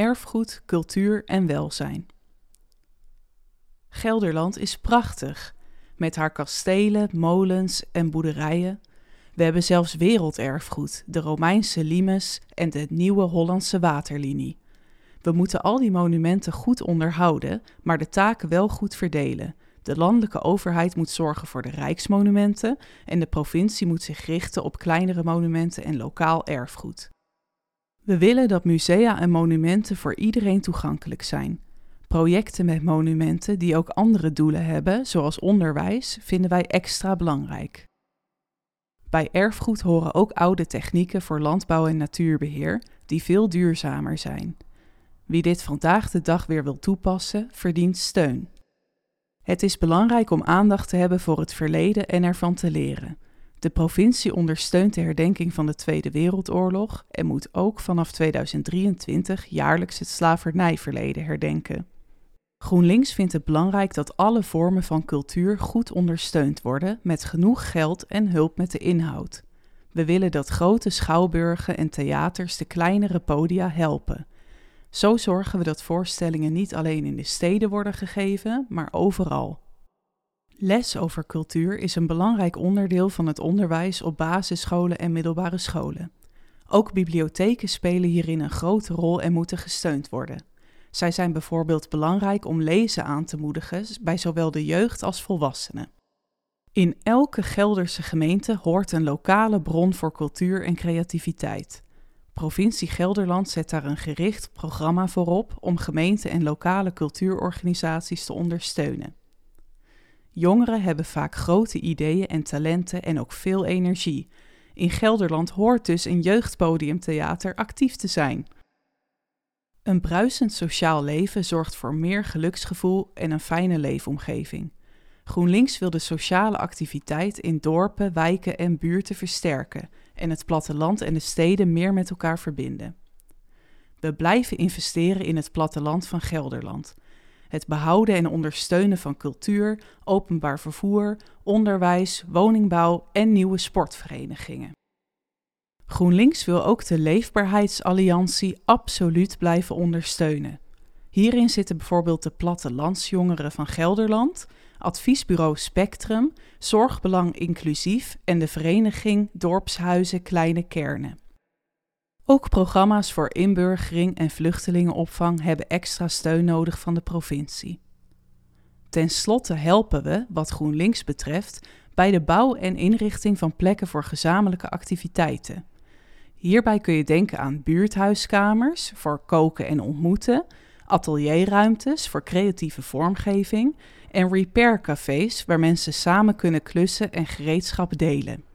erfgoed, cultuur en welzijn. Gelderland is prachtig, met haar kastelen, molens en boerderijen. We hebben zelfs werelderfgoed, de Romeinse limes en de nieuwe Hollandse waterlinie. We moeten al die monumenten goed onderhouden, maar de taken wel goed verdelen. De landelijke overheid moet zorgen voor de rijksmonumenten en de provincie moet zich richten op kleinere monumenten en lokaal erfgoed. We willen dat musea en monumenten voor iedereen toegankelijk zijn. Projecten met monumenten die ook andere doelen hebben, zoals onderwijs, vinden wij extra belangrijk. Bij erfgoed horen ook oude technieken voor landbouw en natuurbeheer, die veel duurzamer zijn. Wie dit vandaag de dag weer wil toepassen, verdient steun. Het is belangrijk om aandacht te hebben voor het verleden en ervan te leren. De provincie ondersteunt de herdenking van de Tweede Wereldoorlog en moet ook vanaf 2023 jaarlijks het slavernijverleden herdenken. GroenLinks vindt het belangrijk dat alle vormen van cultuur goed ondersteund worden met genoeg geld en hulp met de inhoud. We willen dat grote schouwburgen en theaters de kleinere podia helpen. Zo zorgen we dat voorstellingen niet alleen in de steden worden gegeven, maar overal. Les over cultuur is een belangrijk onderdeel van het onderwijs op basisscholen en middelbare scholen. Ook bibliotheken spelen hierin een grote rol en moeten gesteund worden. Zij zijn bijvoorbeeld belangrijk om lezen aan te moedigen bij zowel de jeugd als volwassenen. In elke Gelderse gemeente hoort een lokale bron voor cultuur en creativiteit. Provincie Gelderland zet daar een gericht programma voor op om gemeenten en lokale cultuurorganisaties te ondersteunen. Jongeren hebben vaak grote ideeën en talenten en ook veel energie. In Gelderland hoort dus een jeugdpodiumtheater actief te zijn. Een bruisend sociaal leven zorgt voor meer geluksgevoel en een fijne leefomgeving. GroenLinks wil de sociale activiteit in dorpen, wijken en buurten versterken en het platteland en de steden meer met elkaar verbinden. We blijven investeren in het platteland van Gelderland. Het behouden en ondersteunen van cultuur, openbaar vervoer, onderwijs, woningbouw en nieuwe sportverenigingen. GroenLinks wil ook de Leefbaarheidsalliantie absoluut blijven ondersteunen. Hierin zitten bijvoorbeeld de Plattelandsjongeren van Gelderland, Adviesbureau Spectrum, Zorgbelang Inclusief en de vereniging Dorpshuizen Kleine Kernen. Ook programma's voor inburgering en vluchtelingenopvang hebben extra steun nodig van de provincie. Ten slotte helpen we, wat GroenLinks betreft, bij de bouw en inrichting van plekken voor gezamenlijke activiteiten. Hierbij kun je denken aan buurthuiskamers voor koken en ontmoeten, atelierruimtes voor creatieve vormgeving en repaircafés waar mensen samen kunnen klussen en gereedschap delen.